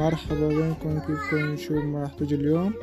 مرحبا بكم كيفكم شو محتاج اليوم؟